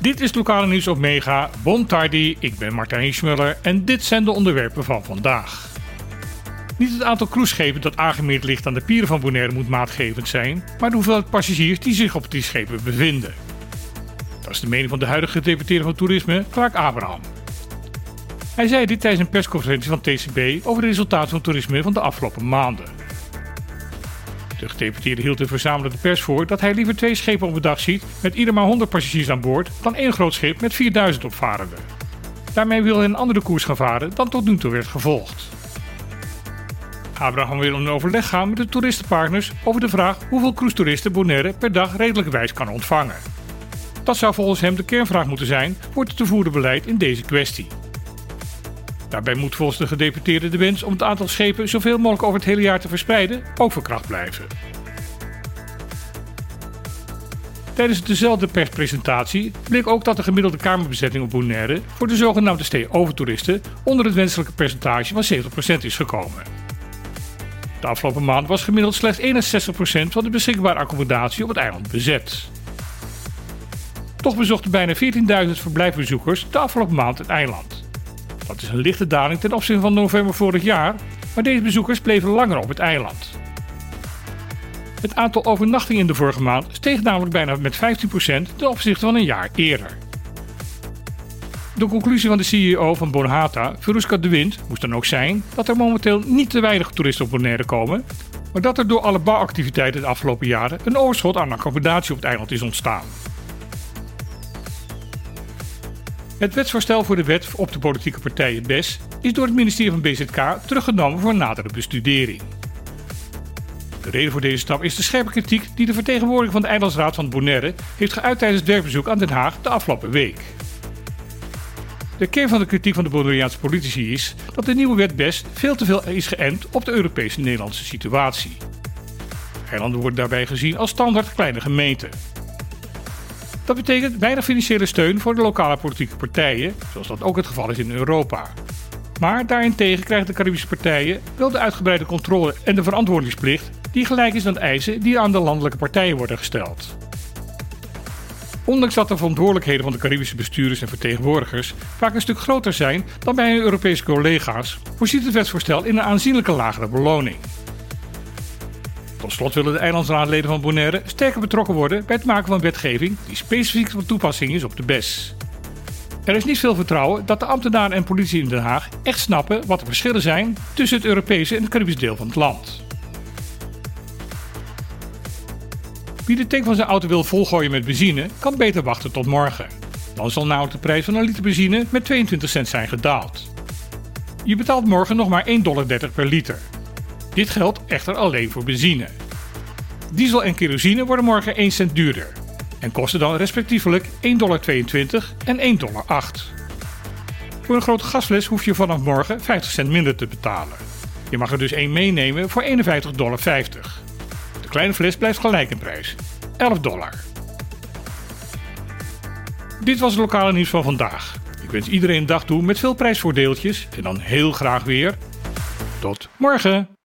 Dit is lokale nieuws op Mega. Bon tardi, ik ben Martijn Schmuller en dit zijn de onderwerpen van vandaag. Niet het aantal cruiseschepen dat aangemeerd ligt aan de pieren van Bonaire moet maatgevend zijn, maar de hoeveelheid passagiers die zich op die schepen bevinden. Dat is de mening van de huidige gedeputeerde van toerisme, Clark Abraham. Hij zei dit tijdens een persconferentie van TCB over de resultaten van toerisme van de afgelopen maanden. De gedeputeerde hield de verzamelde pers voor dat hij liever twee schepen op een dag ziet met ieder maar 100 passagiers aan boord dan één groot schip met 4000 opvarenden. Daarmee wil hij een andere koers gaan varen dan tot nu toe werd gevolgd. Abraham wil in overleg gaan met de toeristenpartners over de vraag hoeveel cruise-toeristen Bonaire per dag redelijkerwijs kan ontvangen. Dat zou volgens hem de kernvraag moeten zijn voor het te voeren beleid in deze kwestie. Daarbij moet volgens de gedeputeerde de wens om het aantal schepen zoveel mogelijk over het hele jaar te verspreiden ook verkracht blijven. Tijdens dezelfde perspresentatie bleek ook dat de gemiddelde kamerbezetting op Bonaire voor de zogenaamde stay-over-toeristen onder het wenselijke percentage van 70% is gekomen. De afgelopen maand was gemiddeld slechts 61% van de beschikbare accommodatie op het eiland bezet. Toch bezochten bijna 14.000 verblijfbezoekers de afgelopen maand het eiland. Dat is een lichte daling ten opzichte van november vorig jaar, maar deze bezoekers bleven langer op het eiland. Het aantal overnachtingen in de vorige maand steeg namelijk bijna met 15% ten opzichte van een jaar eerder. De conclusie van de CEO van Bonhata, Veruska de Wind, moest dan ook zijn dat er momenteel niet te weinig toeristen op Bonaire komen, maar dat er door alle bouwactiviteiten de afgelopen jaren een overschot aan accommodatie op het eiland is ontstaan. Het wetsvoorstel voor de wet op de politieke partijen BES is door het ministerie van BZK teruggenomen voor nadere bestudering. De reden voor deze stap is de scherpe kritiek die de vertegenwoordiger van de Eilandsraad van Bonaire heeft geuit tijdens het werkbezoek aan Den Haag de afgelopen week. De kern van de kritiek van de Bonaireaanse politici is dat de nieuwe wet BES veel te veel is geënt op de Europese Nederlandse situatie. Eilanden worden daarbij gezien als standaard kleine gemeenten. Dat betekent weinig financiële steun voor de lokale politieke partijen, zoals dat ook het geval is in Europa. Maar daarentegen krijgen de Caribische partijen wel de uitgebreide controle en de verantwoordingsplicht die gelijk is aan de eisen die aan de landelijke partijen worden gesteld. Ondanks dat de verantwoordelijkheden van de Caribische bestuurders en vertegenwoordigers vaak een stuk groter zijn dan bij hun Europese collega's, voorziet het wetsvoorstel in een aanzienlijke lagere beloning. Tot slot willen de eilandsraadleden van Bonaire sterker betrokken worden bij het maken van wetgeving die specifiek van toepassing is op de BES. Er is niet veel vertrouwen dat de ambtenaren en politie in Den Haag echt snappen wat de verschillen zijn tussen het Europese en het Caribische deel van het land. Wie de tank van zijn auto wil volgooien met benzine, kan beter wachten tot morgen. Dan zal namelijk de prijs van een liter benzine met 22 cent zijn gedaald. Je betaalt morgen nog maar 1,30 dollar per liter. Dit geldt echter alleen voor benzine. Diesel en kerosine worden morgen 1 cent duurder en kosten dan respectievelijk 1,22 dollar en 1,08 dollar. Voor een grote gasfles hoef je vanaf morgen 50 cent minder te betalen. Je mag er dus één meenemen voor 51,50 dollar. De kleine fles blijft gelijk in prijs, 11 dollar. Dit was het lokale nieuws van vandaag. Ik wens iedereen een dag toe met veel prijsvoordeeltjes en dan heel graag weer. Tot morgen!